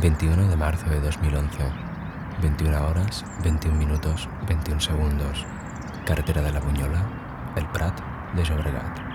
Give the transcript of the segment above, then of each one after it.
21 de marzo de 2011, 21 horas, 21 minutos, 21 segundos. Carretera de la Buñola, El Prat de Llobregat.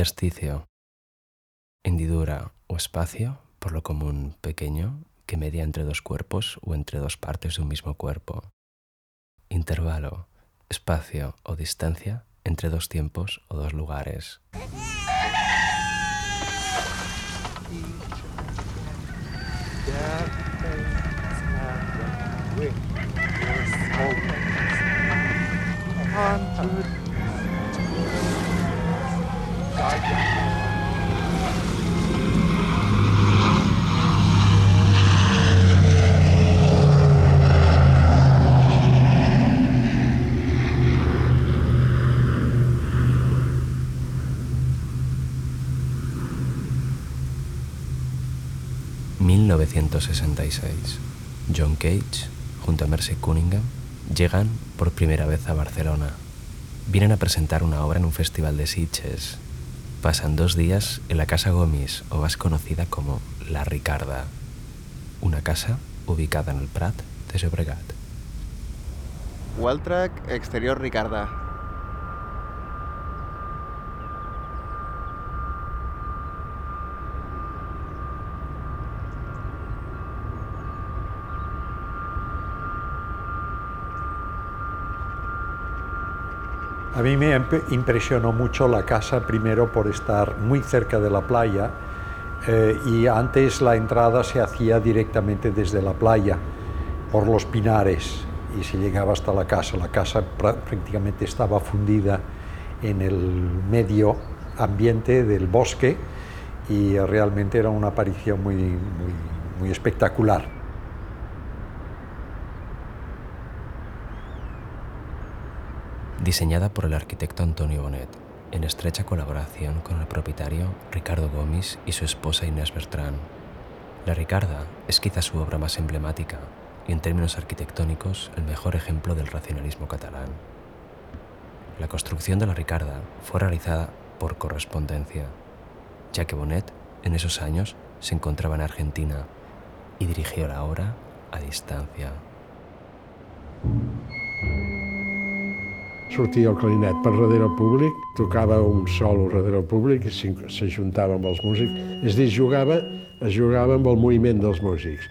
Intersticio. Hendidura o espacio, por lo común pequeño, que media entre dos cuerpos o entre dos partes de un mismo cuerpo. Intervalo, espacio o distancia entre dos tiempos o dos lugares. ...1966... John Cage, junto a Mercy Cunningham, llegan por primera vez a Barcelona. Vienen a presentar una obra en un festival de Sitges pasan dos días en la Casa Gomis, o más conocida como La Ricarda, una casa ubicada en el Prat de Llobregat. Welltrack Exterior Ricarda. A mí me impresionó mucho la casa, primero por estar muy cerca de la playa, eh, y antes la entrada se hacía directamente desde la playa, por los pinares, y se llegaba hasta la casa. La casa prácticamente estaba fundida en el medio ambiente del bosque y realmente era una aparición muy, muy, muy espectacular. Diseñada por el arquitecto Antonio Bonet, en estrecha colaboración con el propietario Ricardo Gomis y su esposa Inés Bertrán. La Ricarda es quizá su obra más emblemática y en términos arquitectónicos el mejor ejemplo del racionalismo catalán. La construcción de la Ricarda fue realizada por correspondencia, ya que Bonet en esos años se encontraba en Argentina y dirigió la obra a distancia. Sortia el clarinet per darrere el públic, tocava un solo darrere el públic i s'ajuntava amb els músics. És dir, jugava, es jugava amb el moviment dels músics.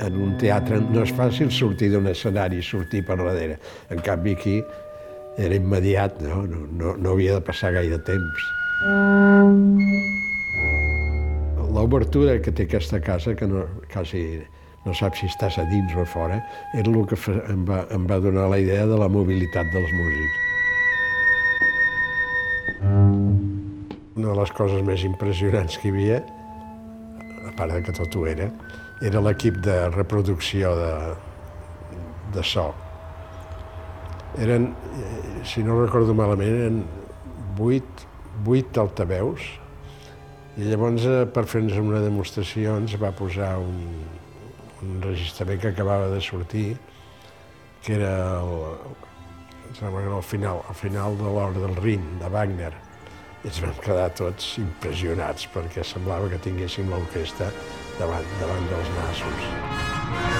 En un teatre no és fàcil sortir d'un escenari i sortir per darrere. En canvi, aquí era immediat, no? No, no, no havia de passar gaire temps. L'obertura que té aquesta casa, que no, quasi no saps si estàs a dins o a fora, era el que em va, em va donar la idea de la mobilitat dels músics. Una de les coses més impressionants que hi havia, a part de que tot ho era, era l'equip de reproducció de, de so. Eren, si no recordo malament, eren vuit, vuit altaveus i llavors eh, per fer-nos una demostració ens va posar un, un registrament que acabava de sortir que era el, sembla el final, el final de l'obra del Rin, de Wagner, i ens vam quedar tots impressionats perquè semblava que tinguéssim l'orquestra davant, davant dels nassos.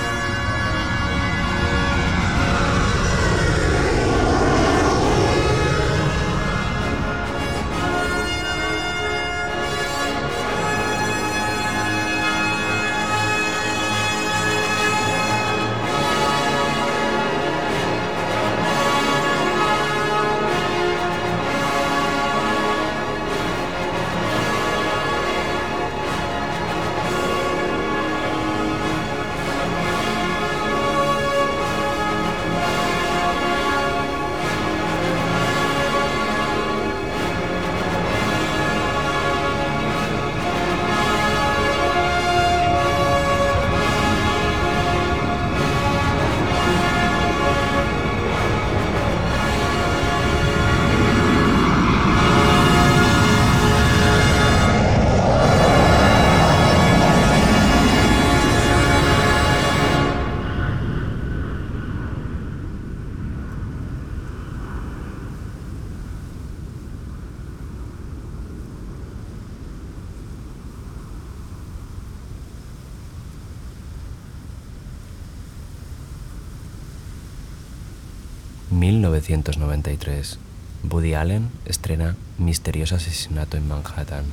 1993, Woody Allen estrena Misterioso asesinato en Manhattan.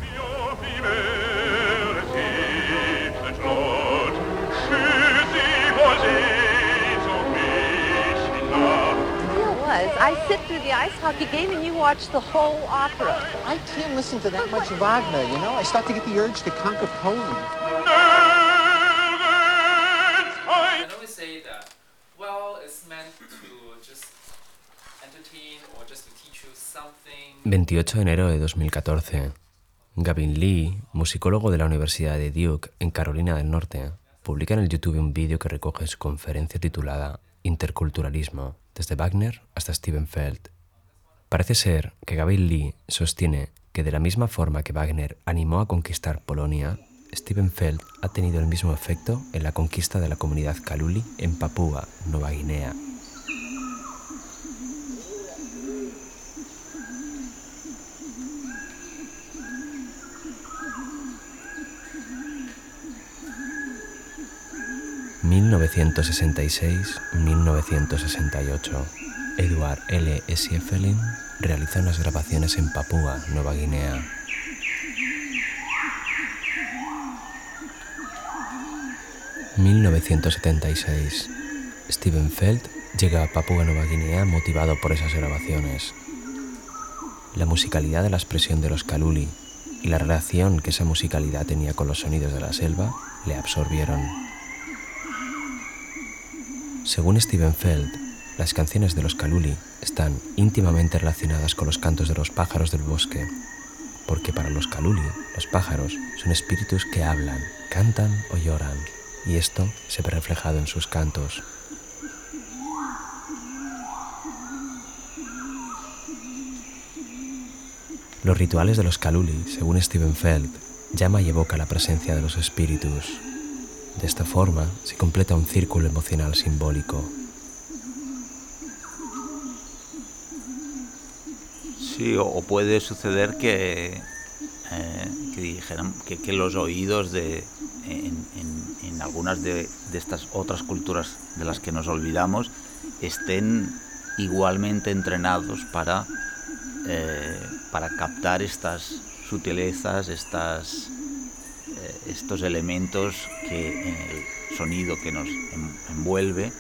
I sit through the ice hockey game and you watch the whole opera. I can't listen to that much Wagner, you know? I start to get the urge to conquer Poland. I always say that, well, it's meant to just 28 de enero de 2014. Gavin Lee, musicólogo de la Universidad de Duke en Carolina del Norte, publica en el YouTube un vídeo que recoge su conferencia titulada Interculturalismo, desde Wagner hasta Steven Feld. Parece ser que Gavin Lee sostiene que de la misma forma que Wagner animó a conquistar Polonia, Steven Feld ha tenido el mismo efecto en la conquista de la comunidad Kaluli en Papúa, Nueva Guinea, ...1966-1968... Edward L. Siefelin realiza unas grabaciones en Papúa, Nueva Guinea. ...1976... Steven Feld llega a Papúa Nueva Guinea motivado por esas grabaciones. La musicalidad de la expresión de los Kaluli y la relación que esa musicalidad tenía con los sonidos de la selva le absorbieron. Según Steven Feld, las canciones de los Kaluli están íntimamente relacionadas con los cantos de los pájaros del bosque, porque para los Kaluli los pájaros son espíritus que hablan, cantan o lloran, y esto se ve reflejado en sus cantos. Los rituales de los Kaluli, según Steven Feld, llama y evoca la presencia de los espíritus, de esta forma se completa un círculo emocional simbólico. Sí, o, puede suceder que, eh, que que, los oídos de, en, algunas de, estas otras culturas de las que nos olvidamos estén igualmente entrenados para, eh, para captar estas sutilezas, estas estos elementos el sonido que nos envuelve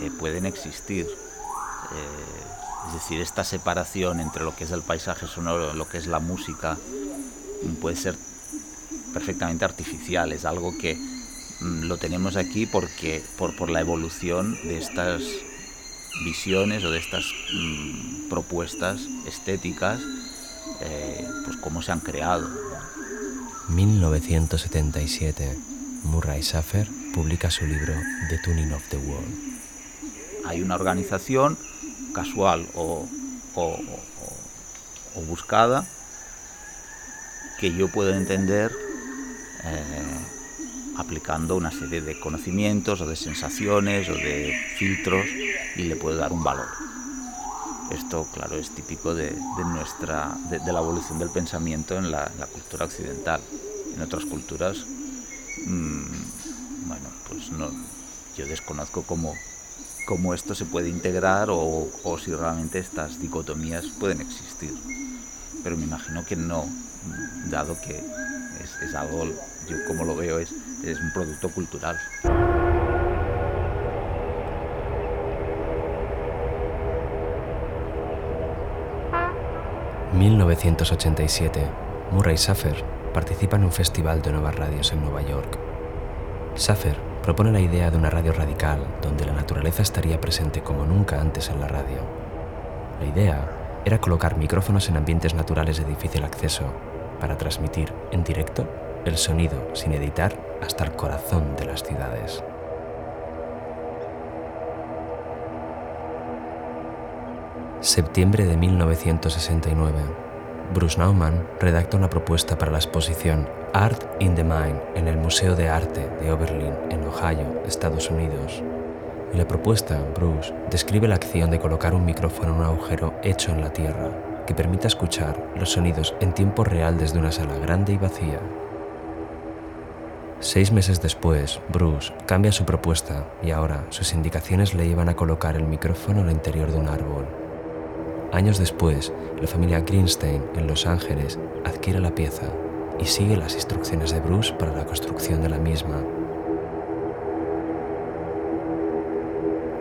eh, pueden existir. Eh, es decir, esta separación entre lo que es el paisaje sonoro lo que es la música puede ser perfectamente artificial, es algo que mm, lo tenemos aquí porque por, por, la evolución de estas visiones o de estas mm, propuestas estéticas, eh, pues cómo se han creado. 1977, Murray Schaffer publica su libro The Tuning of the World. Hay una organización casual o, buscada que yo puedo entender eh, aplicando una serie de conocimientos o de sensaciones o de filtros y le puede dar un valor. Esto, claro, es típico de, nuestra, de, la evolución del pensamiento en la, cultura occidental. En otras culturas, mm, bueno, pues no, yo desconozco cómo, cómo esto se puede integrar o, si realmente estas dicotomías pueden existir. Pero me imagino que no, dado que es, algo, yo como lo veo, es, es un producto cultural. 1987, Murray Safer participa en un festival de nuevas radios en Nueva York. Safer propone la idea de una radio radical donde la naturaleza estaría presente como nunca antes en la radio. La idea era colocar micrófonos en ambientes naturales de difícil acceso para transmitir en directo el sonido sin editar hasta el corazón de las ciudades. Septiembre de 1969. Bruce Nauman redacta una propuesta para la exposición Art in the Mind en el Museo de Arte de Oberlin, en Ohio, Estados Unidos. En la propuesta, Bruce describe la acción de colocar un micrófono en un agujero hecho en la tierra que permita escuchar los sonidos en tiempo real desde una sala grande y vacía. Seis meses después, Bruce cambia su propuesta y ahora sus indicaciones le llevan a colocar el micrófono el interior de un árbol. Años después, la familia Greenstein en Los Ángeles adquiere la pieza y sigue las instrucciones de Bruce para la construcción de la misma.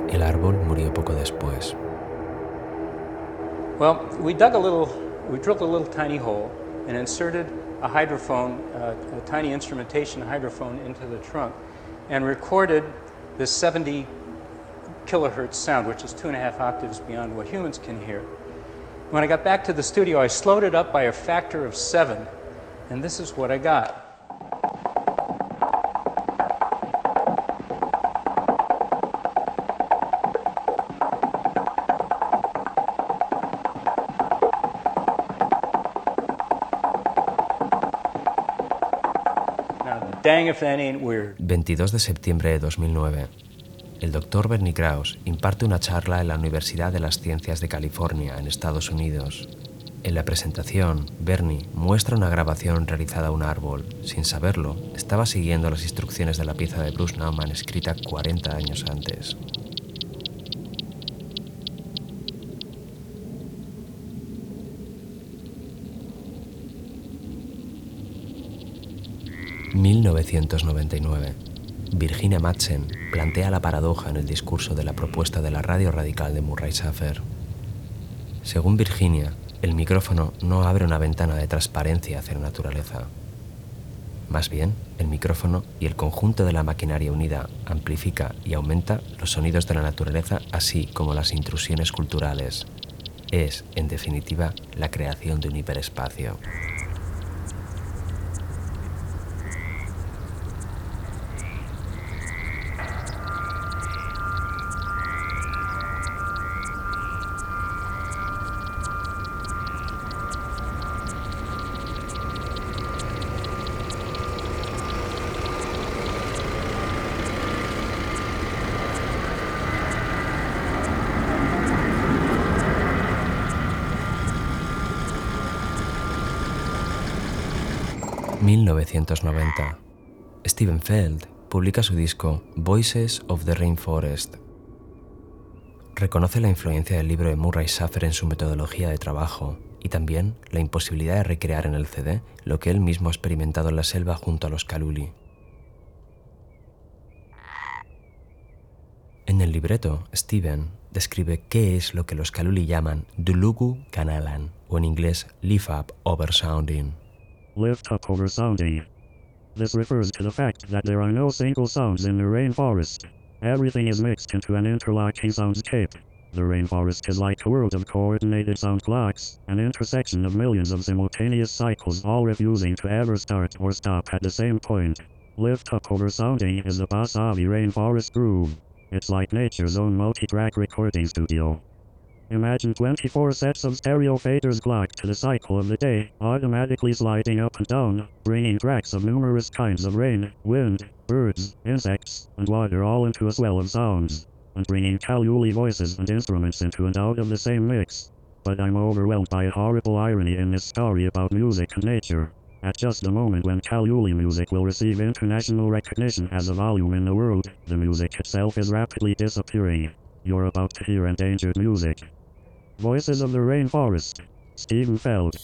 El árbol murió poco después. Well, we dug a little, we drilled a little tiny hole and inserted a hydrophone, uh, a tiny instrumentation hydrophone into the trunk and recorded this 70 kilohertz sound, which is two and a half octaves beyond what humans can hear. When I got back to the studio, I slowed it up by a factor of seven, and this is what I got. Now, dang if that ain't weird. 22 de septiembre de 2009. El doctor Bernie Krause imparte una charla en la Universidad de las Ciencias de California, en Estados Unidos. En la presentación, Bernie muestra una grabación realizada a un árbol. Sin saberlo, estaba siguiendo las instrucciones de la pieza de Bruce Nauman escrita 40 años antes. ...1999... Virginia Madsen plantea la paradoja en el discurso de la propuesta de la radio radical de Murray Schafer. Según Virginia, el micrófono no abre una ventana de transparencia hacia la naturaleza. Más bien, el micrófono y el conjunto de la maquinaria unida amplifica y aumenta los sonidos de la naturaleza así como las intrusiones culturales. Es, en definitiva, la creación de un hiperespacio. 1990, Steven Feld publica su disco Voices of the Rainforest. Reconoce la influencia del libro de Murray Schafer en su metodología de trabajo y también la imposibilidad de recrear en el CD lo que él mismo ha experimentado en la selva junto a los Kaluli. En el libreto, Steven describe qué es lo que los Kaluli llaman Dulugu Kanalan, o en inglés Leaf Up Over Sounding. Lift up over sounding. This refers to the fact that there are no single sounds in the rainforest. Everything is mixed into an interlocking soundscape. The rainforest is like a world of coordinated sound clocks, an intersection of millions of simultaneous cycles all refusing to ever start or stop at the same point. Lift up over sounding is a Basavi rainforest groove. It's like nature's own multi-track recording studio. Imagine 24 sets of stereo faders clocked to the cycle of the day, automatically sliding up and down, bringing tracks of numerous kinds of rain, wind, birds, insects, and water all into a swell of sounds, and bringing Kaluli voices and instruments into and out of the same mix. But I'm overwhelmed by a horrible irony in this story about music and nature. At just the moment when Kaluli music will receive international recognition as a volume in the world, the music itself is rapidly disappearing. You're about to hear endangered music. Voices of the Rainforest. Stephen Feld.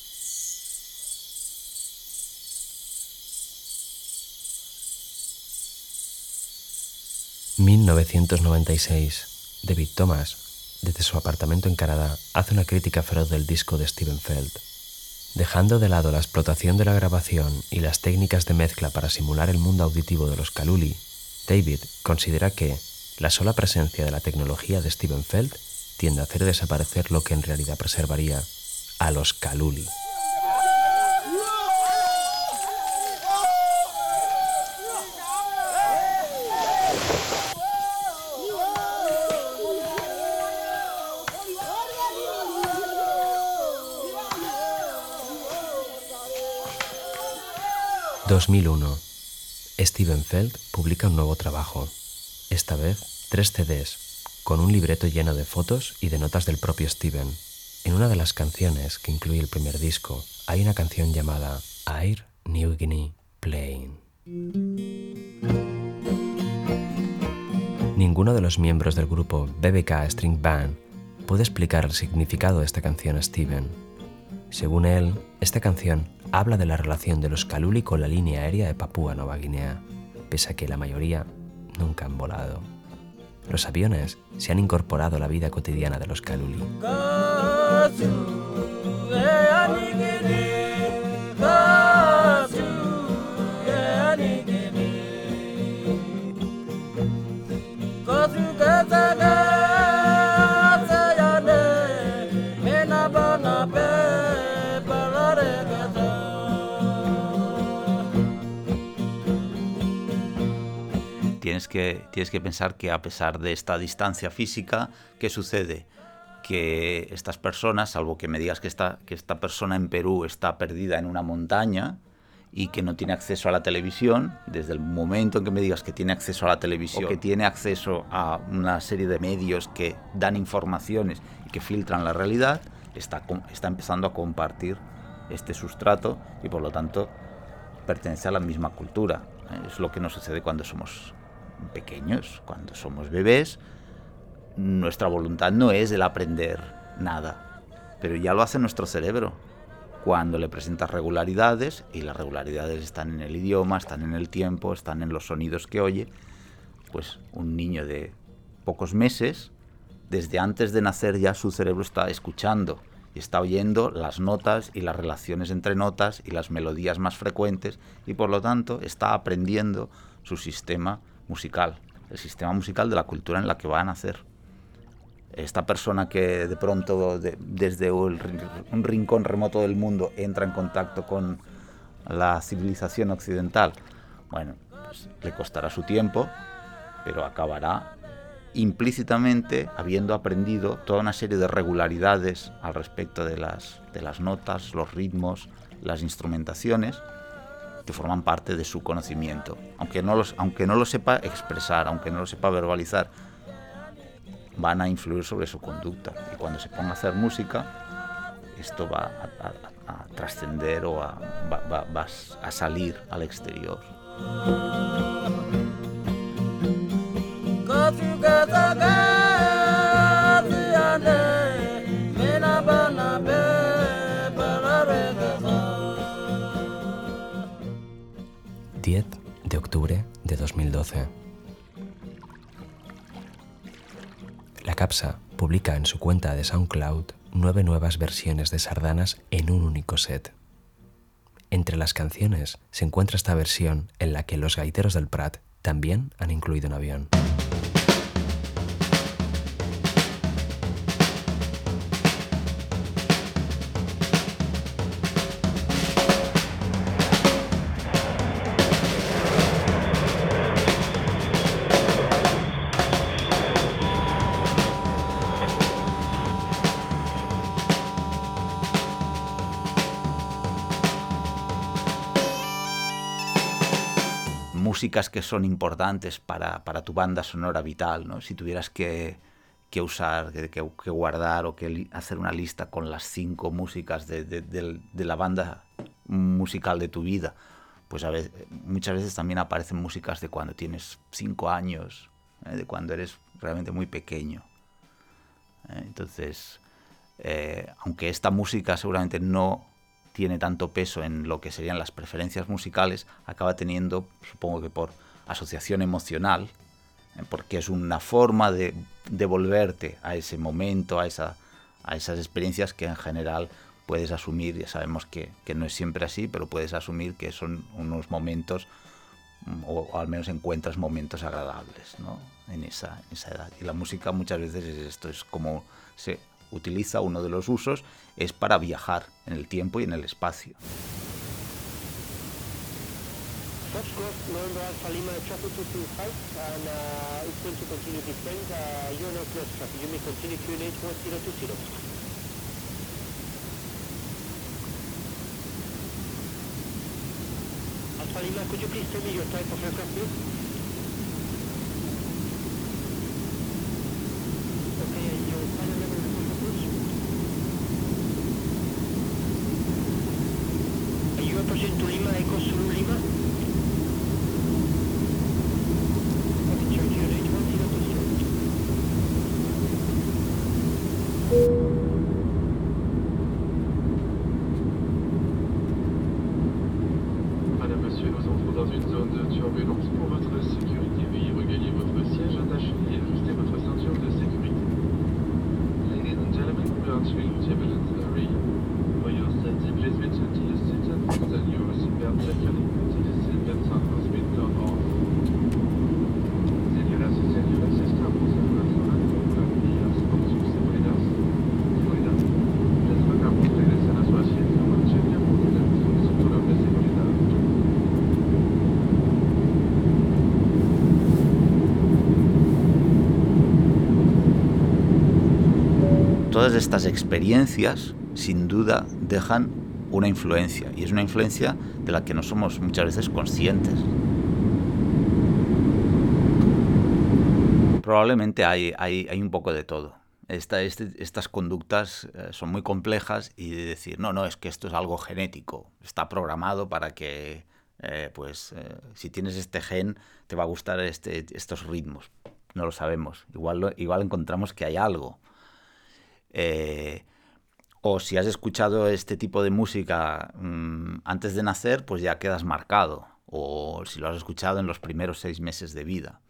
...1996... David Thomas, desde su apartamento en Canadá, hace una crítica feroz del disco de Steven Feld. Dejando de lado la explotación de la grabación y las técnicas de mezcla para simular el mundo auditivo de los Kaluli, David considera que la sola presencia de la tecnología de Steven Feld tiende a hacer desaparecer lo que en realidad preservaría a los Kaluli. 2001. Steven Feld publica un nuevo trabajo, esta vez tres CDs, con un libreto lleno de fotos y de notas del propio Steven. En una de las canciones que incluye el primer disco hay una canción llamada Air New Guinea Playing. Ninguno de los miembros del grupo BBK String Band puede explicar el significado de esta canción a Steven. Según él, esta canción habla de la relación de los Kaluli con la línea aérea de Papúa Nueva Guinea, pese a que la mayoría nunca han volado. Los aviones se han incorporado a la vida cotidiana de los Kaluli. Que, tienes que pensar que a pesar de esta distancia física, ¿qué sucede? Que estas personas, salvo que me digas que esta, que esta persona en Perú está perdida en una montaña y que no tiene acceso a la televisión, desde el momento en que me digas que tiene acceso a la televisión, que tiene acceso a una serie de medios que dan informaciones y que filtran la realidad, está, está empezando a compartir este sustrato y por lo tanto pertenece a la misma cultura. Es lo que nos sucede cuando somos pequeños, cuando somos bebés, nuestra voluntad no es el aprender nada, pero ya lo hace nuestro cerebro. Cuando le presentas regularidades, y las regularidades están en el idioma, están en el tiempo, están en los sonidos que oye, pues un niño de pocos meses, desde antes de nacer ya su cerebro está escuchando y está oyendo las notas y las relaciones entre notas y las melodías más frecuentes y por lo tanto está aprendiendo su sistema musical, el sistema musical de la cultura en la que va a nacer. Esta persona que de pronto desde un rincón remoto del mundo entra en contacto con la civilización occidental, bueno, pues le costará su tiempo, pero acabará implícitamente habiendo aprendido toda una serie de regularidades al respecto de las, de las notas, los ritmos, las instrumentaciones, que forman parte de su conocimiento, aunque no, los, aunque no lo sepa expresar, aunque no lo sepa verbalizar, van a influir sobre su conducta. Y cuando se ponga a hacer música, esto va a, trascender o va, va a salir al exterior. De octubre de 2012. La Capsa publica en su cuenta de SoundCloud nueve nuevas versiones de sardanas en un único set. Entre las canciones se encuentra esta versión en la que los gaiteros del Prat también han incluido un avión. Músicas que son importantes para, para tu banda sonora vital, ¿no? Si tuvieras que, que usar, que, que, guardar o que hacer una lista con las cinco músicas de, de, de, de la banda musical de tu vida, pues a veces, muchas veces también aparecen músicas de cuando tienes cinco años, ¿eh? de cuando eres realmente muy pequeño. ¿eh? Entonces, eh, aunque esta música seguramente no tiene tanto peso en lo que serían las preferencias musicales, acaba teniendo, supongo que por asociación emocional, ¿eh? porque es una forma de devolverte a ese momento, a, esa, a esas experiencias que en general puedes asumir, ya sabemos que, que, no es siempre así, pero puedes asumir que son unos momentos, o, o al menos encuentras momentos agradables ¿no? en, esa, en esa edad. Y la música muchas veces es esto, es como se utiliza, uno de los usos, es para viajar en el tiempo y en el espacio. Foxtrot, November Alpha Lima, traffic 225, and uh, it's going to continue descend. Uh, you're not close traffic. You may continue QNH 1020. Alpha Lima, could you please tell me your type of aircraft? Estas experiencias, sin duda, dejan una influencia, y es una influencia de la que no somos muchas veces conscientes. Probablemente hay, hay, hay un poco de todo. Este, estas conductas eh, son muy complejas y de decir, no, no, es que esto es algo genético, está programado para que, eh, pues, eh, si tienes este gen, te va a gustar este, estos ritmos. No lo sabemos. Igual, igual encontramos que hay algo. Eh, o si has escuchado este tipo de música mm, antes de nacer, pues ya quedas marcado. O si lo has escuchado en los primeros seis meses de vida.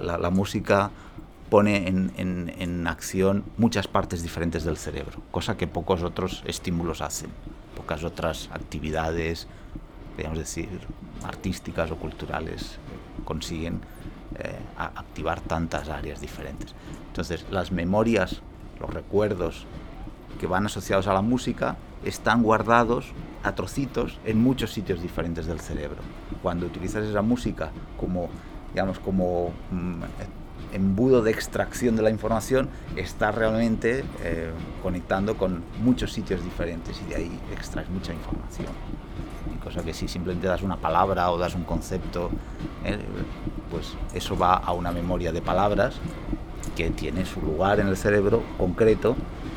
La, música pone en, en- en acción muchas partes diferentes del cerebro, cosa que pocos otros estímulos hacen, pocas otras actividades, podríamos decir, artísticas o culturales consiguen eh, activar tantas áreas diferentes. Entonces, las memorias, los recuerdos que van asociados a la música están guardados a trocitos en muchos sitios diferentes del cerebro. Cuando utilizas esa música como, digamos, como mm, embudo de extracción de la información, estás realmente eh, conectando con muchos sitios diferentes y de ahí extraes mucha información. Y cosa que si simplemente das una palabra o das un concepto, eh, pues eso va a una memoria de palabras que tiene su lugar en el cerebro concreto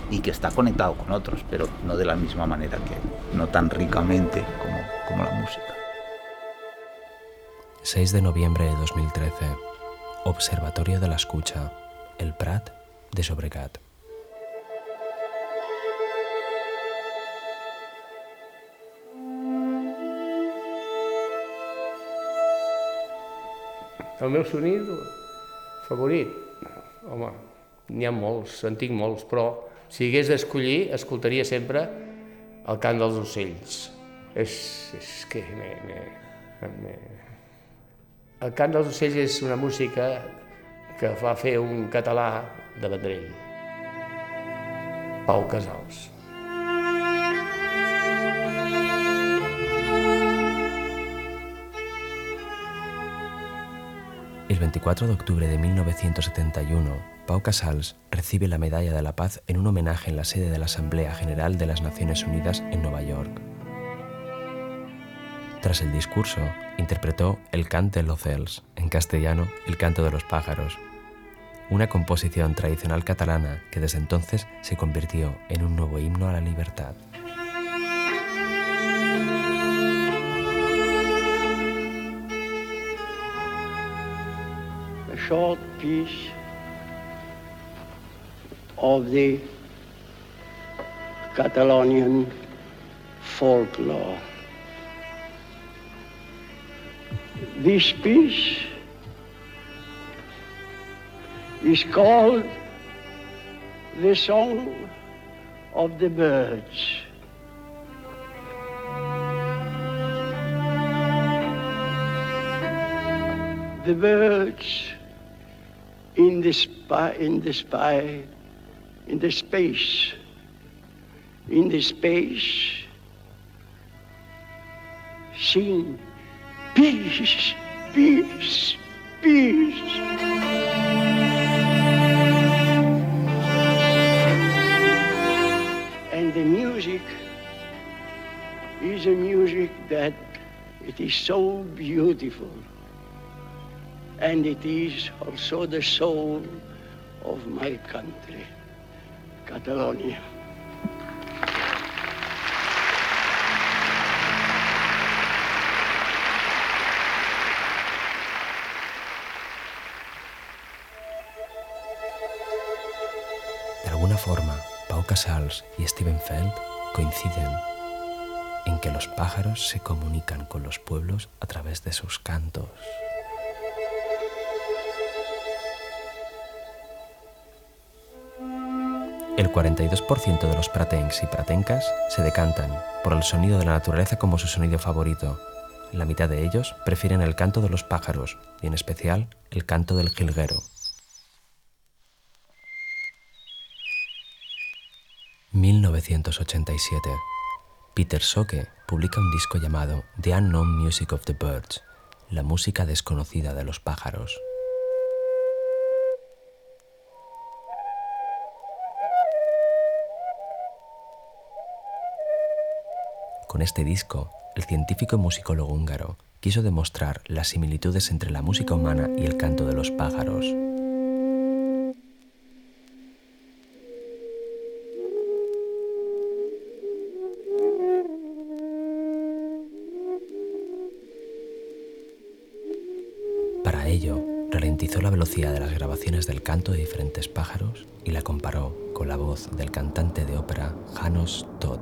y que está conectado con otros, pero no de la misma manera que, no tan ricamente como, como la música. 6 de noviembre de 2013. Observatorio de la Escucha. El Prat de Sobrecat. El meu sonill favorit? Home, n'hi ha molts, en tinc molts, però si hagués d'escollir, escoltaria sempre el cant dels ocells. és, és que me, me, me... El cant dels ocells una música que va un català de Vendrell, Pau Casals. El 24 de octubre de 1971, Pau Casals recibe la Medalla de la Paz en un homenaje en la sede de la Asamblea General de las Naciones Unidas en Nueva York. Tras el discurso, interpretó El cante los cels, en castellano El canto de los pájaros, una composición tradicional catalana que desde entonces se convirtió en un nuevo himno a la libertad. a short piece of the Catalonian folklore. This piece is called the Song of the Birds. The birds in the spy, in the spy, in the space, in the space, sing peace, peace, peace. And the music is a music that it is so beautiful and it is also the soul of my country, Catalonia. Casals y Steven Feld coinciden en que los pájaros se comunican con los pueblos a través de sus cantos. El 42% de los pratencs y pratencas se decantan por el sonido de la naturaleza como su sonido favorito. La mitad de ellos prefieren el canto de los pájaros y en especial el canto del jilguero. 1987. Peter Soke publica un disco llamado The Unknown Music of the Birds, la música desconocida de los pájaros. Con este disco, el científico y musicólogo húngaro quiso demostrar las similitudes entre la música humana y el canto de los pájaros. Ralentizó la velocidad de las grabaciones del canto de diferentes pájaros y la comparó con la voz del cantante de ópera Janos Todd.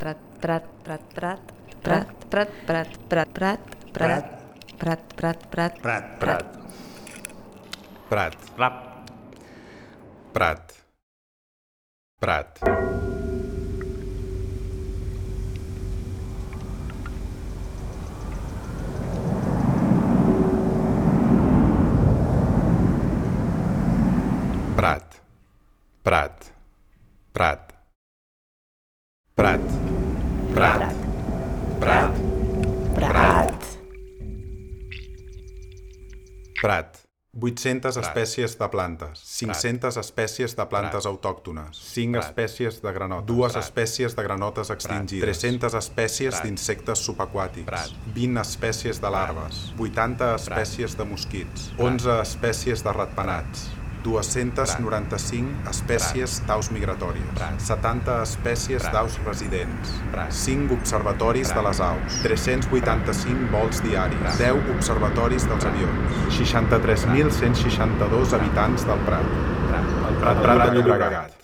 Prat, prat, prat, prat, prat, prat, prat, prat, prat, prat, prat, prat, prat, prat, Prat. Prat. Prat. Prat. Prat. 800 Clar. espècies de plantes, 500 Clar. espècies de plantes Clar. autòctones, 5 Clar. espècies de granotes, 2 Clar. espècies de granotes extingides, 300 espècies d'insectes subaquàtics, Clar. 20 espècies de larves, 80 espècies de mosquits, 11 espècies de ratpenats, 295 espècies d'aus migratòries, 70 espècies d'aus residents, 5 observatoris de les aus, 385 vols diaris, 10 observatoris dels avions, 63.162 habitants del Prat. El Prat, Prat de Llobregat.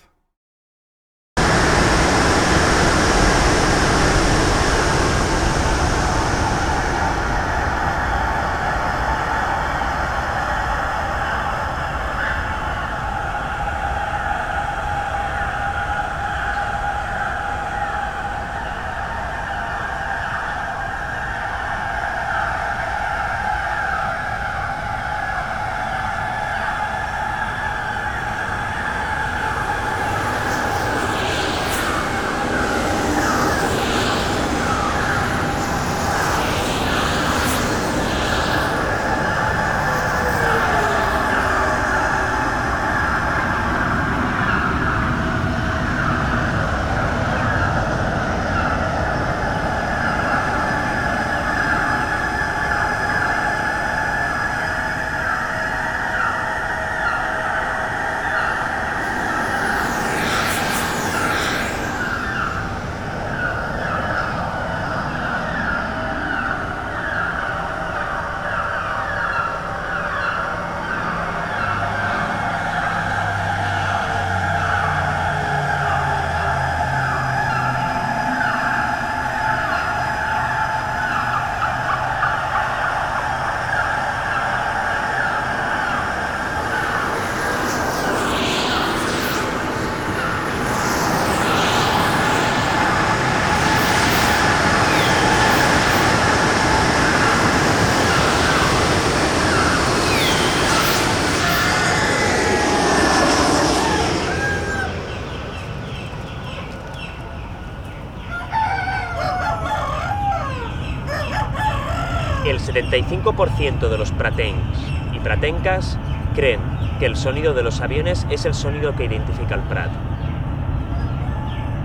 75% de los pratencs y pratencas creen que el sonido de los aviones es el sonido que identifica el Prat.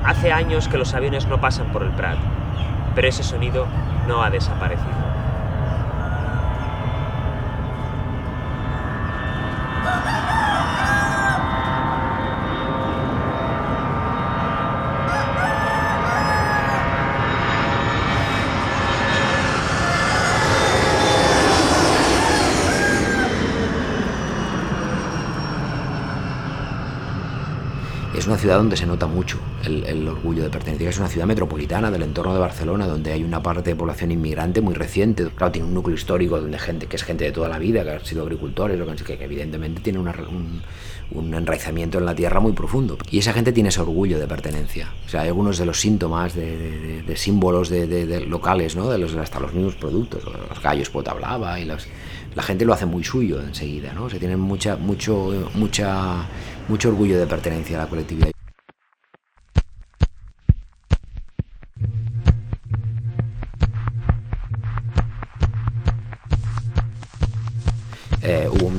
Hace años que los aviones no pasan por el Prat, pero ese sonido no ha desaparecido. Es una ciudad donde se nota mucho el, el orgullo de pertenecer. Es una ciudad metropolitana del entorno de Barcelona, donde hay una parte de población inmigrante muy reciente. Claro, tiene un núcleo histórico donde gente que es gente de toda la vida, que han sido agricultores, que, que evidentemente tiene una, un, un enraizamiento en la tierra muy profundo. Y esa gente tiene ese orgullo de pertenencia. O sea, hay algunos de los síntomas, de, de, de símbolos de, de, locales, ¿no? De los, hasta los mismos productos. Los gallos potablava y los, la gente lo hace muy suyo enseguida, ¿no? O sea, tienen mucha, mucho, mucha, mucho orgullo de pertenencia a la colectividad.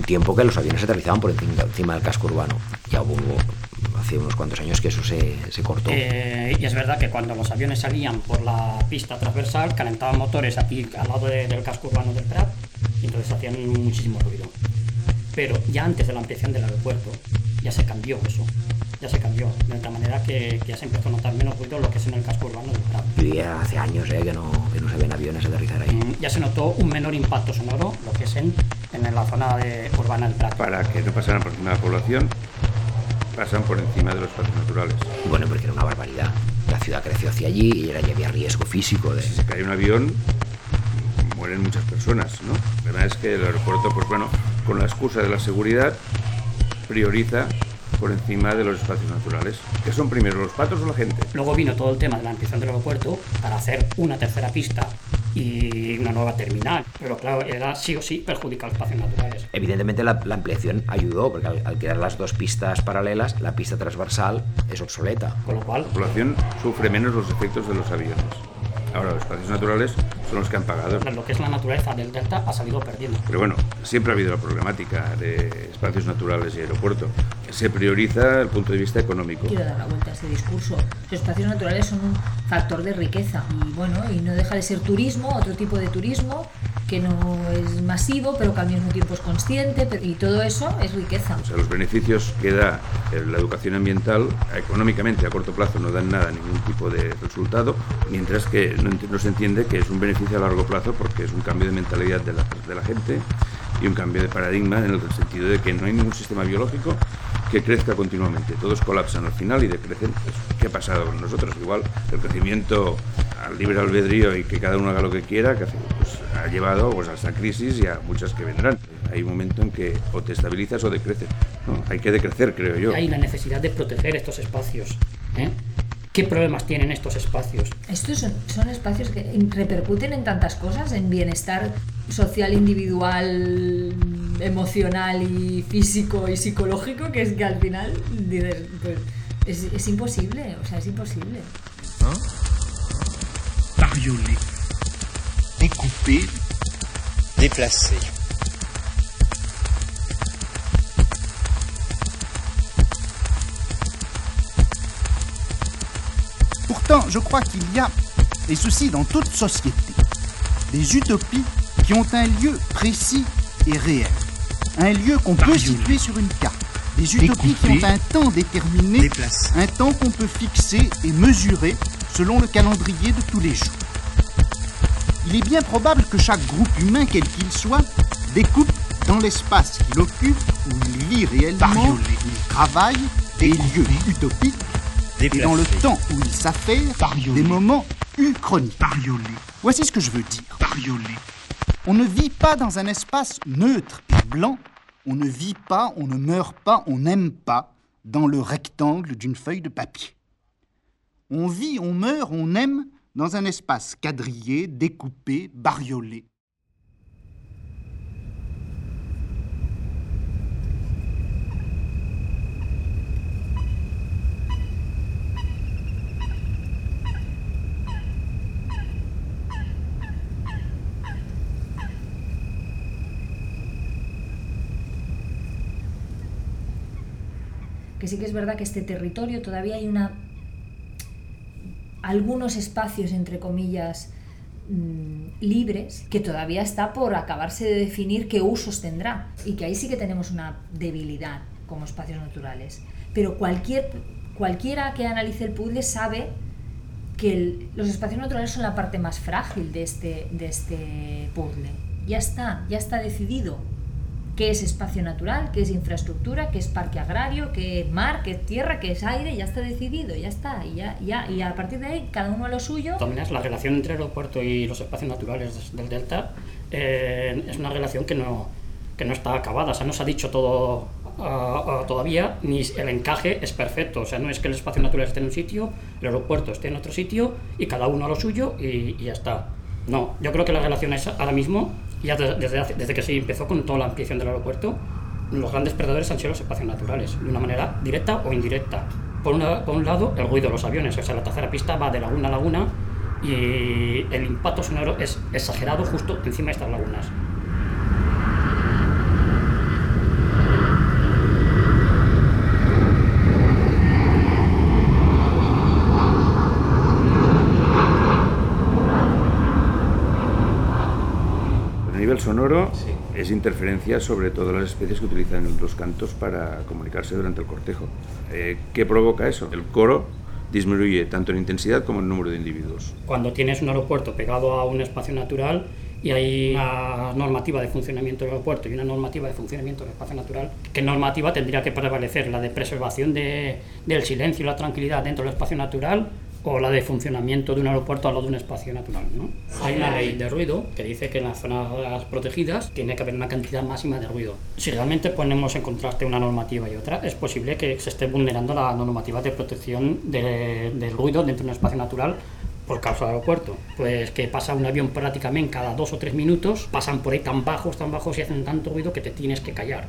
Tiempo que los aviones aterrizaban por encima del casco urbano. Ya hubo hace unos cuantos años que eso se, se cortó. Eh, y es verdad que cuando los aviones salían por la pista transversal, calentaban motores aquí al lado de, del casco urbano del Prat y entonces hacían muchísimo ruido. Pero ya antes de la ampliación del aeropuerto, ya se cambió eso. Ya se cambió. De tal manera que, que ya se empezó a notar menos ruido lo que es en el casco urbano del Prat. Y ya hace años eh, que, no, que no se ven aviones aterrizar ahí. Mm, ya se notó un menor impacto sonoro, lo que es en, en la zona de, urbana del Prat. Para que no pasaran por encima de la población, pasan por encima de los espacios naturales. Bueno, porque era una barbaridad. La ciudad creció hacia allí y era, ya había riesgo físico de... Si se cae un avión, mueren muchas personas, ¿no? La verdad es que el aeropuerto, pues bueno, con la excusa de la seguridad, prioriza por encima de los espacios naturales. ¿Qué son primero, los patos o la gente? Luego vino todo el tema de la ampliación del aeropuerto para hacer una tercera pista y una nueva terminal. Pero claro, era sí o sí perjudicar los espacios naturales. Evidentemente la, la ampliación ayudó, porque al, al crear las dos pistas paralelas, la pista transversal es obsoleta. Con lo cual, La población sufre menos los efectos de los aviones. Ahora, los espacios naturales son los que han pagado. lo que es la naturaleza del delta ha salido perdiendo. Pero bueno, siempre ha habido la problemática de espacios naturales y aeropuerto. Se prioriza el punto de vista económico. Quiero dar la vuelta a este discurso. Los espacios naturales son un factor de riqueza y bueno, y no deja de ser turismo, otro tipo de turismo que no es masivo, pero que al mismo tiempo es consciente y todo eso es riqueza. O sea, los beneficios que da eh, la educación ambiental económicamente a corto plazo no dan nada, ningún tipo de resultado, mientras que no se entiende que es un beneficio a largo plazo porque es un cambio de mentalidad de la, de la gente y un cambio de paradigma en el sentido de que no hay ningún sistema biológico que crezca continuamente. Todos colapsan al final y decrecen. Pues, ¿Qué ha pasado con nosotros? Igual el crecimiento al libre albedrío y que cada uno haga lo que quiera, pues, ha llevado pues, a esta crisis y a muchas que vendrán. Hay un momento en que o te estabilizas o decreces. Hay que decrecer, creo yo. Y hay la necesidad de proteger estos espacios. ¿eh? ¿Qué problemas tienen estos espacios? Estos son, son espacios que repercuten en tantas cosas, en bienestar social, individual, emocional y físico y psicológico, que es que al final dices, pues, es, es imposible, o sea, es imposible. Bariolé. Découpé. Déplacé. Pourtant, je crois qu'il y a, et ceci dans toute société, des utopies qui ont un lieu précis et réel. Un lieu qu'on peut situer sur une carte. Des utopies qui ont un temps déterminé, un temps qu'on peut fixer et mesurer selon le calendrier de tous les jours. Il est bien probable que chaque groupe humain, quel qu'il soit, découpe dans l'espace qu'il occupe, où il vit réellement, où il travaille, des lieux utopiques, et dans le temps où il s'affaire, des moments uchroniques. Voici ce que je veux dire. On ne vit pas dans un espace neutre et blanc, on ne vit pas, on ne meurt pas, on n'aime pas dans le rectangle d'une feuille de papier. On vit, on meurt, on aime dans un espace quadrillé, découpé, bariolé. Que sí que es verdad que este territorio todavía hay una algunos espacios, entre comillas, mm, libres, que todavía está por acabarse de definir qué usos tendrá. Y que ahí sí que tenemos una debilidad como espacios naturales. Pero cualquier, cualquiera que analice el puzzle sabe que los espacios naturales son la parte más frágil de este, de este puzzle. Ya está, ya está decidido qué es espacio natural, qué es infraestructura, qué es parque agrario, qué es mar, qué es tierra, qué es aire, ya está decidido, ya está. Y, ya, ya, y a partir de ahí, cada uno a lo suyo. Todas maneras, la relación entre el aeropuerto y los espacios naturales del delta eh, es una relación que no, que no está acabada, o sea, no se ha dicho todo ah, ah, todavía, ni el encaje es perfecto, o sea, no es que el espacio natural esté en un sitio, el aeropuerto esté en otro sitio y cada uno a lo suyo y, y ya está. No, yo creo que la relación es ahora mismo, ya de- desde, desde que se empezó con toda la ampliación del aeropuerto, los grandes perdedores han sido los espacios naturales, de una manera directa o indirecta. Por, por un lado, el ruido de los aviones, o sea, la tercera pista va de laguna a laguna y el impacto sonoro es exagerado justo encima de estas lagunas. Sonoro es interferencia sobre todas las especies que utilizan los cantos para comunicarse durante el cortejo. Eh, ¿Qué provoca eso? El coro disminuye tanto en intensidad como en número de individuos. Cuando tienes un aeropuerto pegado a un espacio natural y hay una normativa de funcionamiento del aeropuerto y una normativa de funcionamiento del espacio natural, ¿qué normativa tendría que prevalecer? ¿La de preservación de- del silencio y la tranquilidad dentro del espacio natural o la de funcionamiento de un aeropuerto al lado de un espacio natural. ¿no? Hay una ley de ruido que dice que en las zonas protegidas tiene que haber una cantidad máxima de ruido. Si realmente ponemos en contraste una normativa y otra, es posible que se esté vulnerando la normativa de protección de- del ruido dentro de un espacio natural por causa del aeropuerto. Pues que pasa un avión prácticamente cada dos o tres minutos, pasan por ahí tan bajos, tan bajos y hacen tanto ruido que te tienes que callar.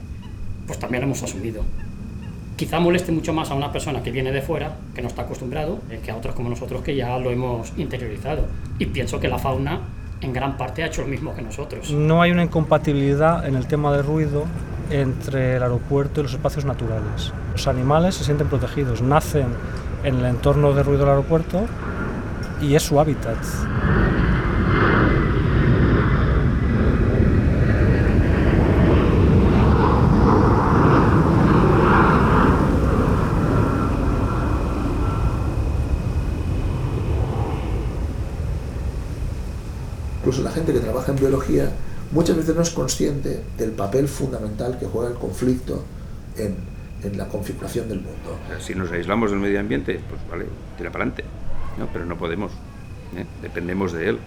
Pues también lo hemos asumido. Quizá moleste mucho más a una persona que viene de fuera, que no está acostumbrado, eh, que a otros como nosotros que ya lo hemos interiorizado. Y pienso que la fauna en gran parte ha hecho lo mismo que nosotros. No hay una incompatibilidad en el tema de ruido entre el aeropuerto y los espacios naturales. Los animales se sienten protegidos, nacen en el entorno de ruido del aeropuerto y es su hábitat. Incluso la gente que trabaja en biología muchas veces no es consciente del papel fundamental que juega el conflicto en, en la configuración del mundo. Si nos aislamos del medio ambiente, pues vale, tira para adelante. ¿no? Pero no podemos. ¿eh? Dependemos de él.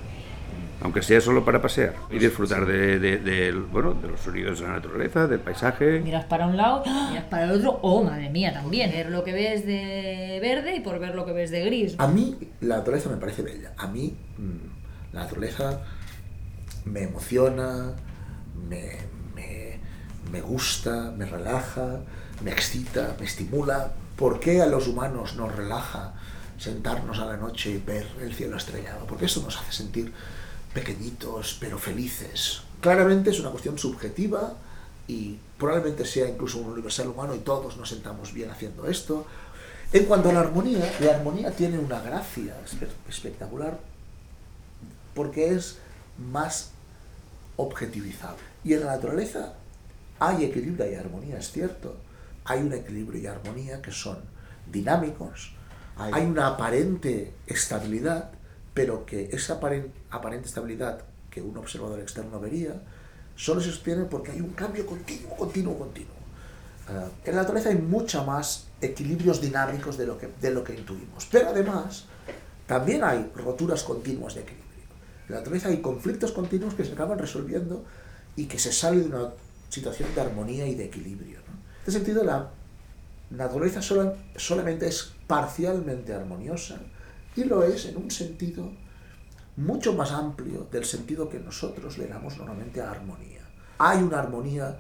Aunque sea solo para pasear y disfrutar de, de- del- bueno, de los sonidos de la naturaleza, del paisaje. Miras para un lado, miras para el otro, oh, madre mía, también. Ver lo que ves de verde y por ver lo que ves de gris. A mí la naturaleza me parece bella. A mí mm, la naturaleza me emociona, me, me- me gusta, me relaja, me excita, me estimula. ¿Por qué a los humanos nos relaja sentarnos a la noche y ver el cielo estrellado? Porque eso nos hace sentir pequeñitos pero felices. Claramente es una cuestión subjetiva y probablemente sea incluso un universal humano y todos nos sentamos bien haciendo esto. En cuanto a la armonía, la armonía tiene una gracia espe- espectacular porque es más objetivizable. Y en la naturaleza hay equilibrio y armonía, es cierto. Hay un equilibrio y armonía que son dinámicos, hay una aparente estabilidad, pero que esa aparen- aparente estabilidad que un observador externo vería, solo se sostiene porque hay un cambio continuo, continuo, continuo. Ah, en la naturaleza hay mucha más equilibrios dinámicos de lo, que, de lo que intuimos, pero además también hay roturas continuas de equilibrio. En la naturaleza hay conflictos continuos que se acaban resolviendo y que se sale de una situación de armonía y de equilibrio. ¿no? En este sentido, la naturaleza sola- solamente es parcialmente armoniosa y lo es en un sentido mucho más amplio del sentido que nosotros le damos normalmente a armonía. Hay una armonía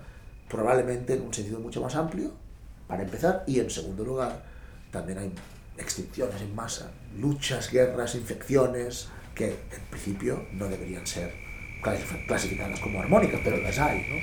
probablemente en un sentido mucho más amplio, para empezar, y en segundo lugar, también hay extinciones en masa, luchas, guerras, infecciones, que en principio no deberían ser clasif- clasificadas como armónicas, pero las hay, ¿no?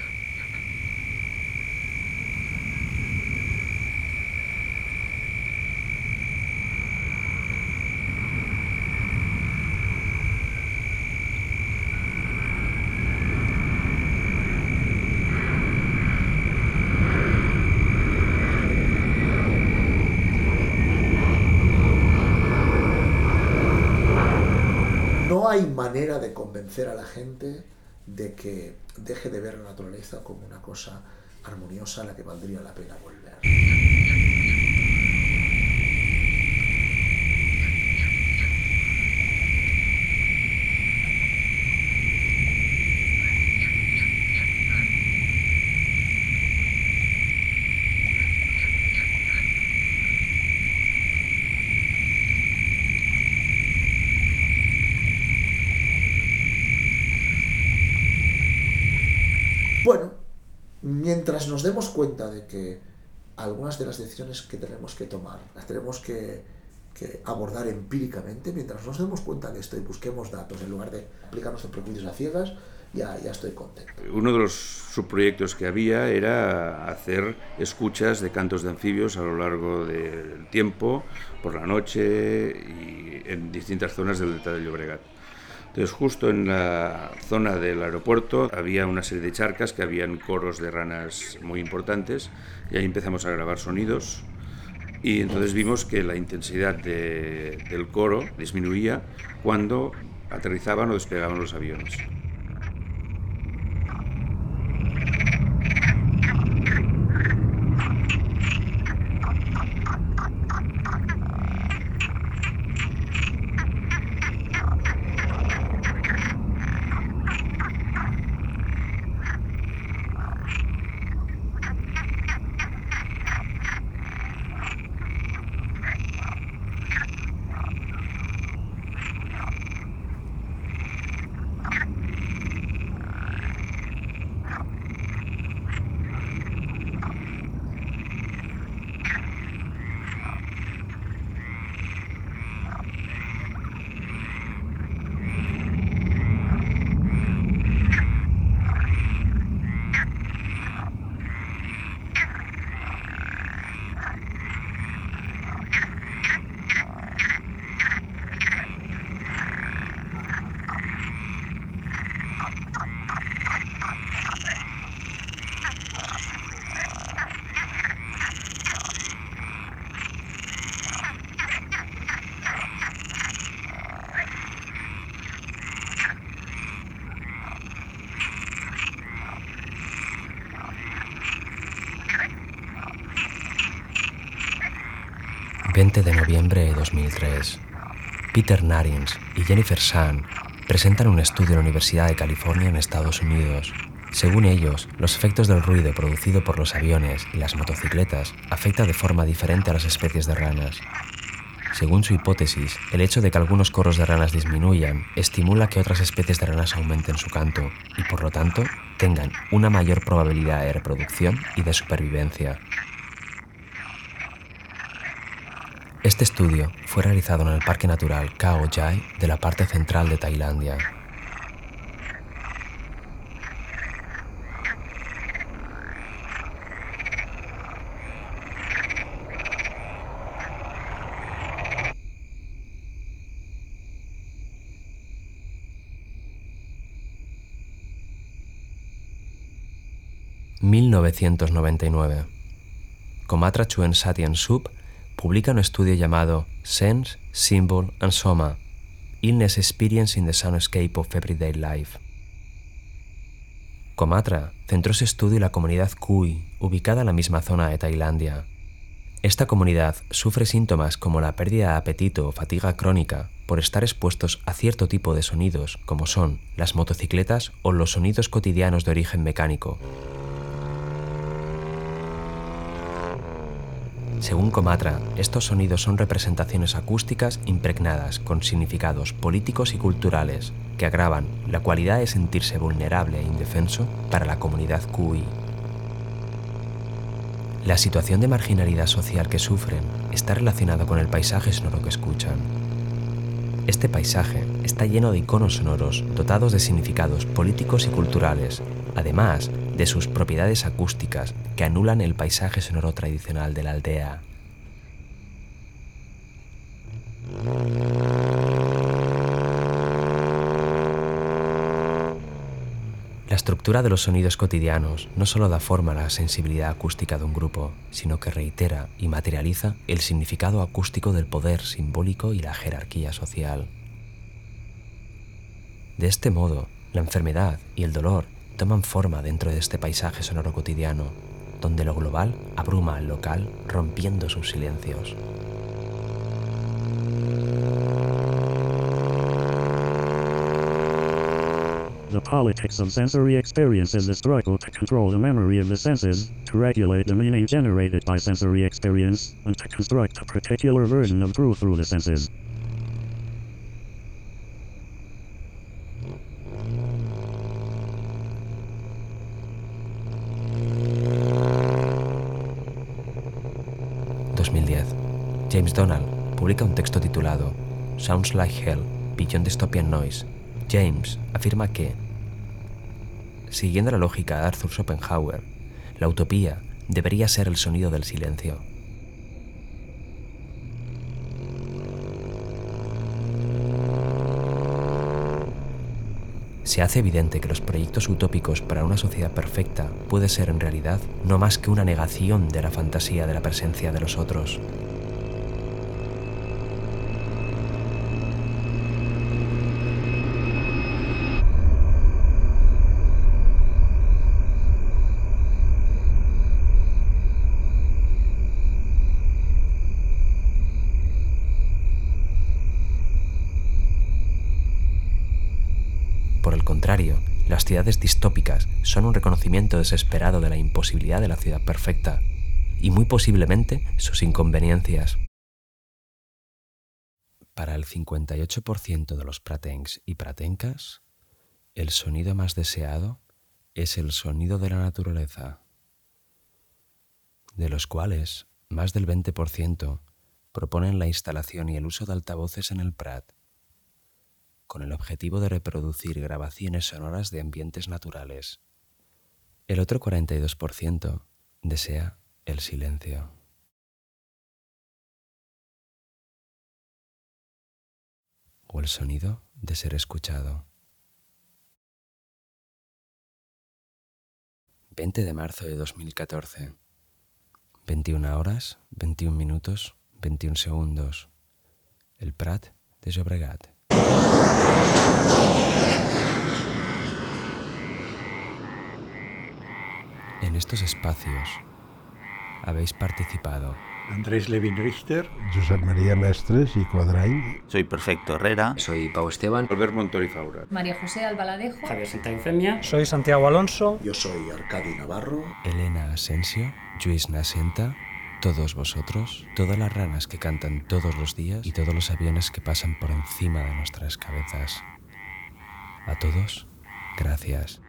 No hay manera de convencer a la gente de que deje de ver la naturaleza como una cosa armoniosa a la que valdría la pena volver. Bueno, mientras nos demos cuenta de que algunas de las decisiones que tenemos que tomar las tenemos que, que abordar empíricamente, mientras nos demos cuenta de esto y busquemos datos en lugar de aplicarnos en prejuicios a ciegas, ya, ya estoy contento. Uno de los subproyectos que había era hacer escuchas de cantos de anfibios a lo largo del tiempo, por la noche y en distintas zonas del delta del Llobregat. Entonces, justo en la zona del aeropuerto había una serie de charcas que habían coros de ranas muy importantes y ahí empezamos a grabar sonidos y entonces vimos que la intensidad de- del coro disminuía cuando aterrizaban o despegaban los aviones. 20 de noviembre de 2003. Peter Narins y Jennifer Sand presentan un estudio en la Universidad de California en Estados Unidos. Según ellos, los efectos del ruido producido por los aviones y las motocicletas afecta de forma diferente a las especies de ranas. Según su hipótesis, el hecho de que algunos coros de ranas disminuyan estimula que otras especies de ranas aumenten su canto y por lo tanto tengan una mayor probabilidad de reproducción y de supervivencia. Este estudio fue realizado en el Parque Natural Khao Yai de la parte central de Tailandia. ...1999... Komatra Chuen Satyan Sup publica un estudio llamado Sense, Symbol and Soma, Illness Experience in the Soundscape of Everyday Life. Komatra centró su estudio en la comunidad Kui, ubicada en la misma zona de Tailandia. Esta comunidad sufre síntomas como la pérdida de apetito o fatiga crónica por estar expuestos a cierto tipo de sonidos, como son las motocicletas o los sonidos cotidianos de origen mecánico. Según Comatra, estos sonidos son representaciones acústicas impregnadas con significados políticos y culturales que agravan la cualidad de sentirse vulnerable e indefenso para la comunidad QI. La situación de marginalidad social que sufren está relacionada con el paisaje sonoro que escuchan. Este paisaje está lleno de iconos sonoros dotados de significados políticos y culturales, además de sus propiedades acústicas que anulan el paisaje sonoro tradicional de la aldea. La estructura de los sonidos cotidianos no solo da forma a la sensibilidad acústica de un grupo, sino que reitera y materializa el significado acústico del poder simbólico y la jerarquía social. De este modo, la enfermedad y el dolor toman forma dentro de este paisaje sonoro cotidiano, donde lo global abruma al local rompiendo sus silencios. The politics of sensory experience is the struggle to control the memory of the senses, to regulate the meaning generated by sensory experience, and to construct a particular version of truth through the senses. Donald publica un texto titulado Sounds Like Hell, Beyond Dystopian Noise. James afirma que, siguiendo la lógica de Arthur Schopenhauer, la utopía debería ser el sonido del silencio. se hace evidente que los proyectos utópicos para una sociedad perfecta puede ser en realidad no más que una negación de la fantasía de la presencia de los otros. Las ciudades distópicas son un reconocimiento desesperado de la imposibilidad de la ciudad perfecta y muy posiblemente sus inconveniencias. Para el 58% de los pratenks y pratencas, el sonido más deseado es el sonido de la naturaleza, de los cuales más del 20% proponen la instalación y el uso de altavoces en el Prat con el objetivo de reproducir grabaciones sonoras de ambientes naturales. El otro 42% desea el silencio. O el sonido de ser escuchado. 20 de marzo de 2014. 21 horas, 21 minutos, 21 segundos. El Prat de Llobregat. En estos espacios, habéis participado. Andrés Levin Richter. Josep María Mestres y Cuadrany. Soy Perfecto Herrera. Soy Pau Esteban. Albert Montori Faura. María José Albaladejo. Javier Santa Soy Santiago Alonso. Yo soy Arcadi Navarro. Elena Asensio. Luis Nasenta. Todos vosotros, todas las ranas que cantan todos los días y todos los aviones que pasan por encima de nuestras cabezas. A todos, gracias.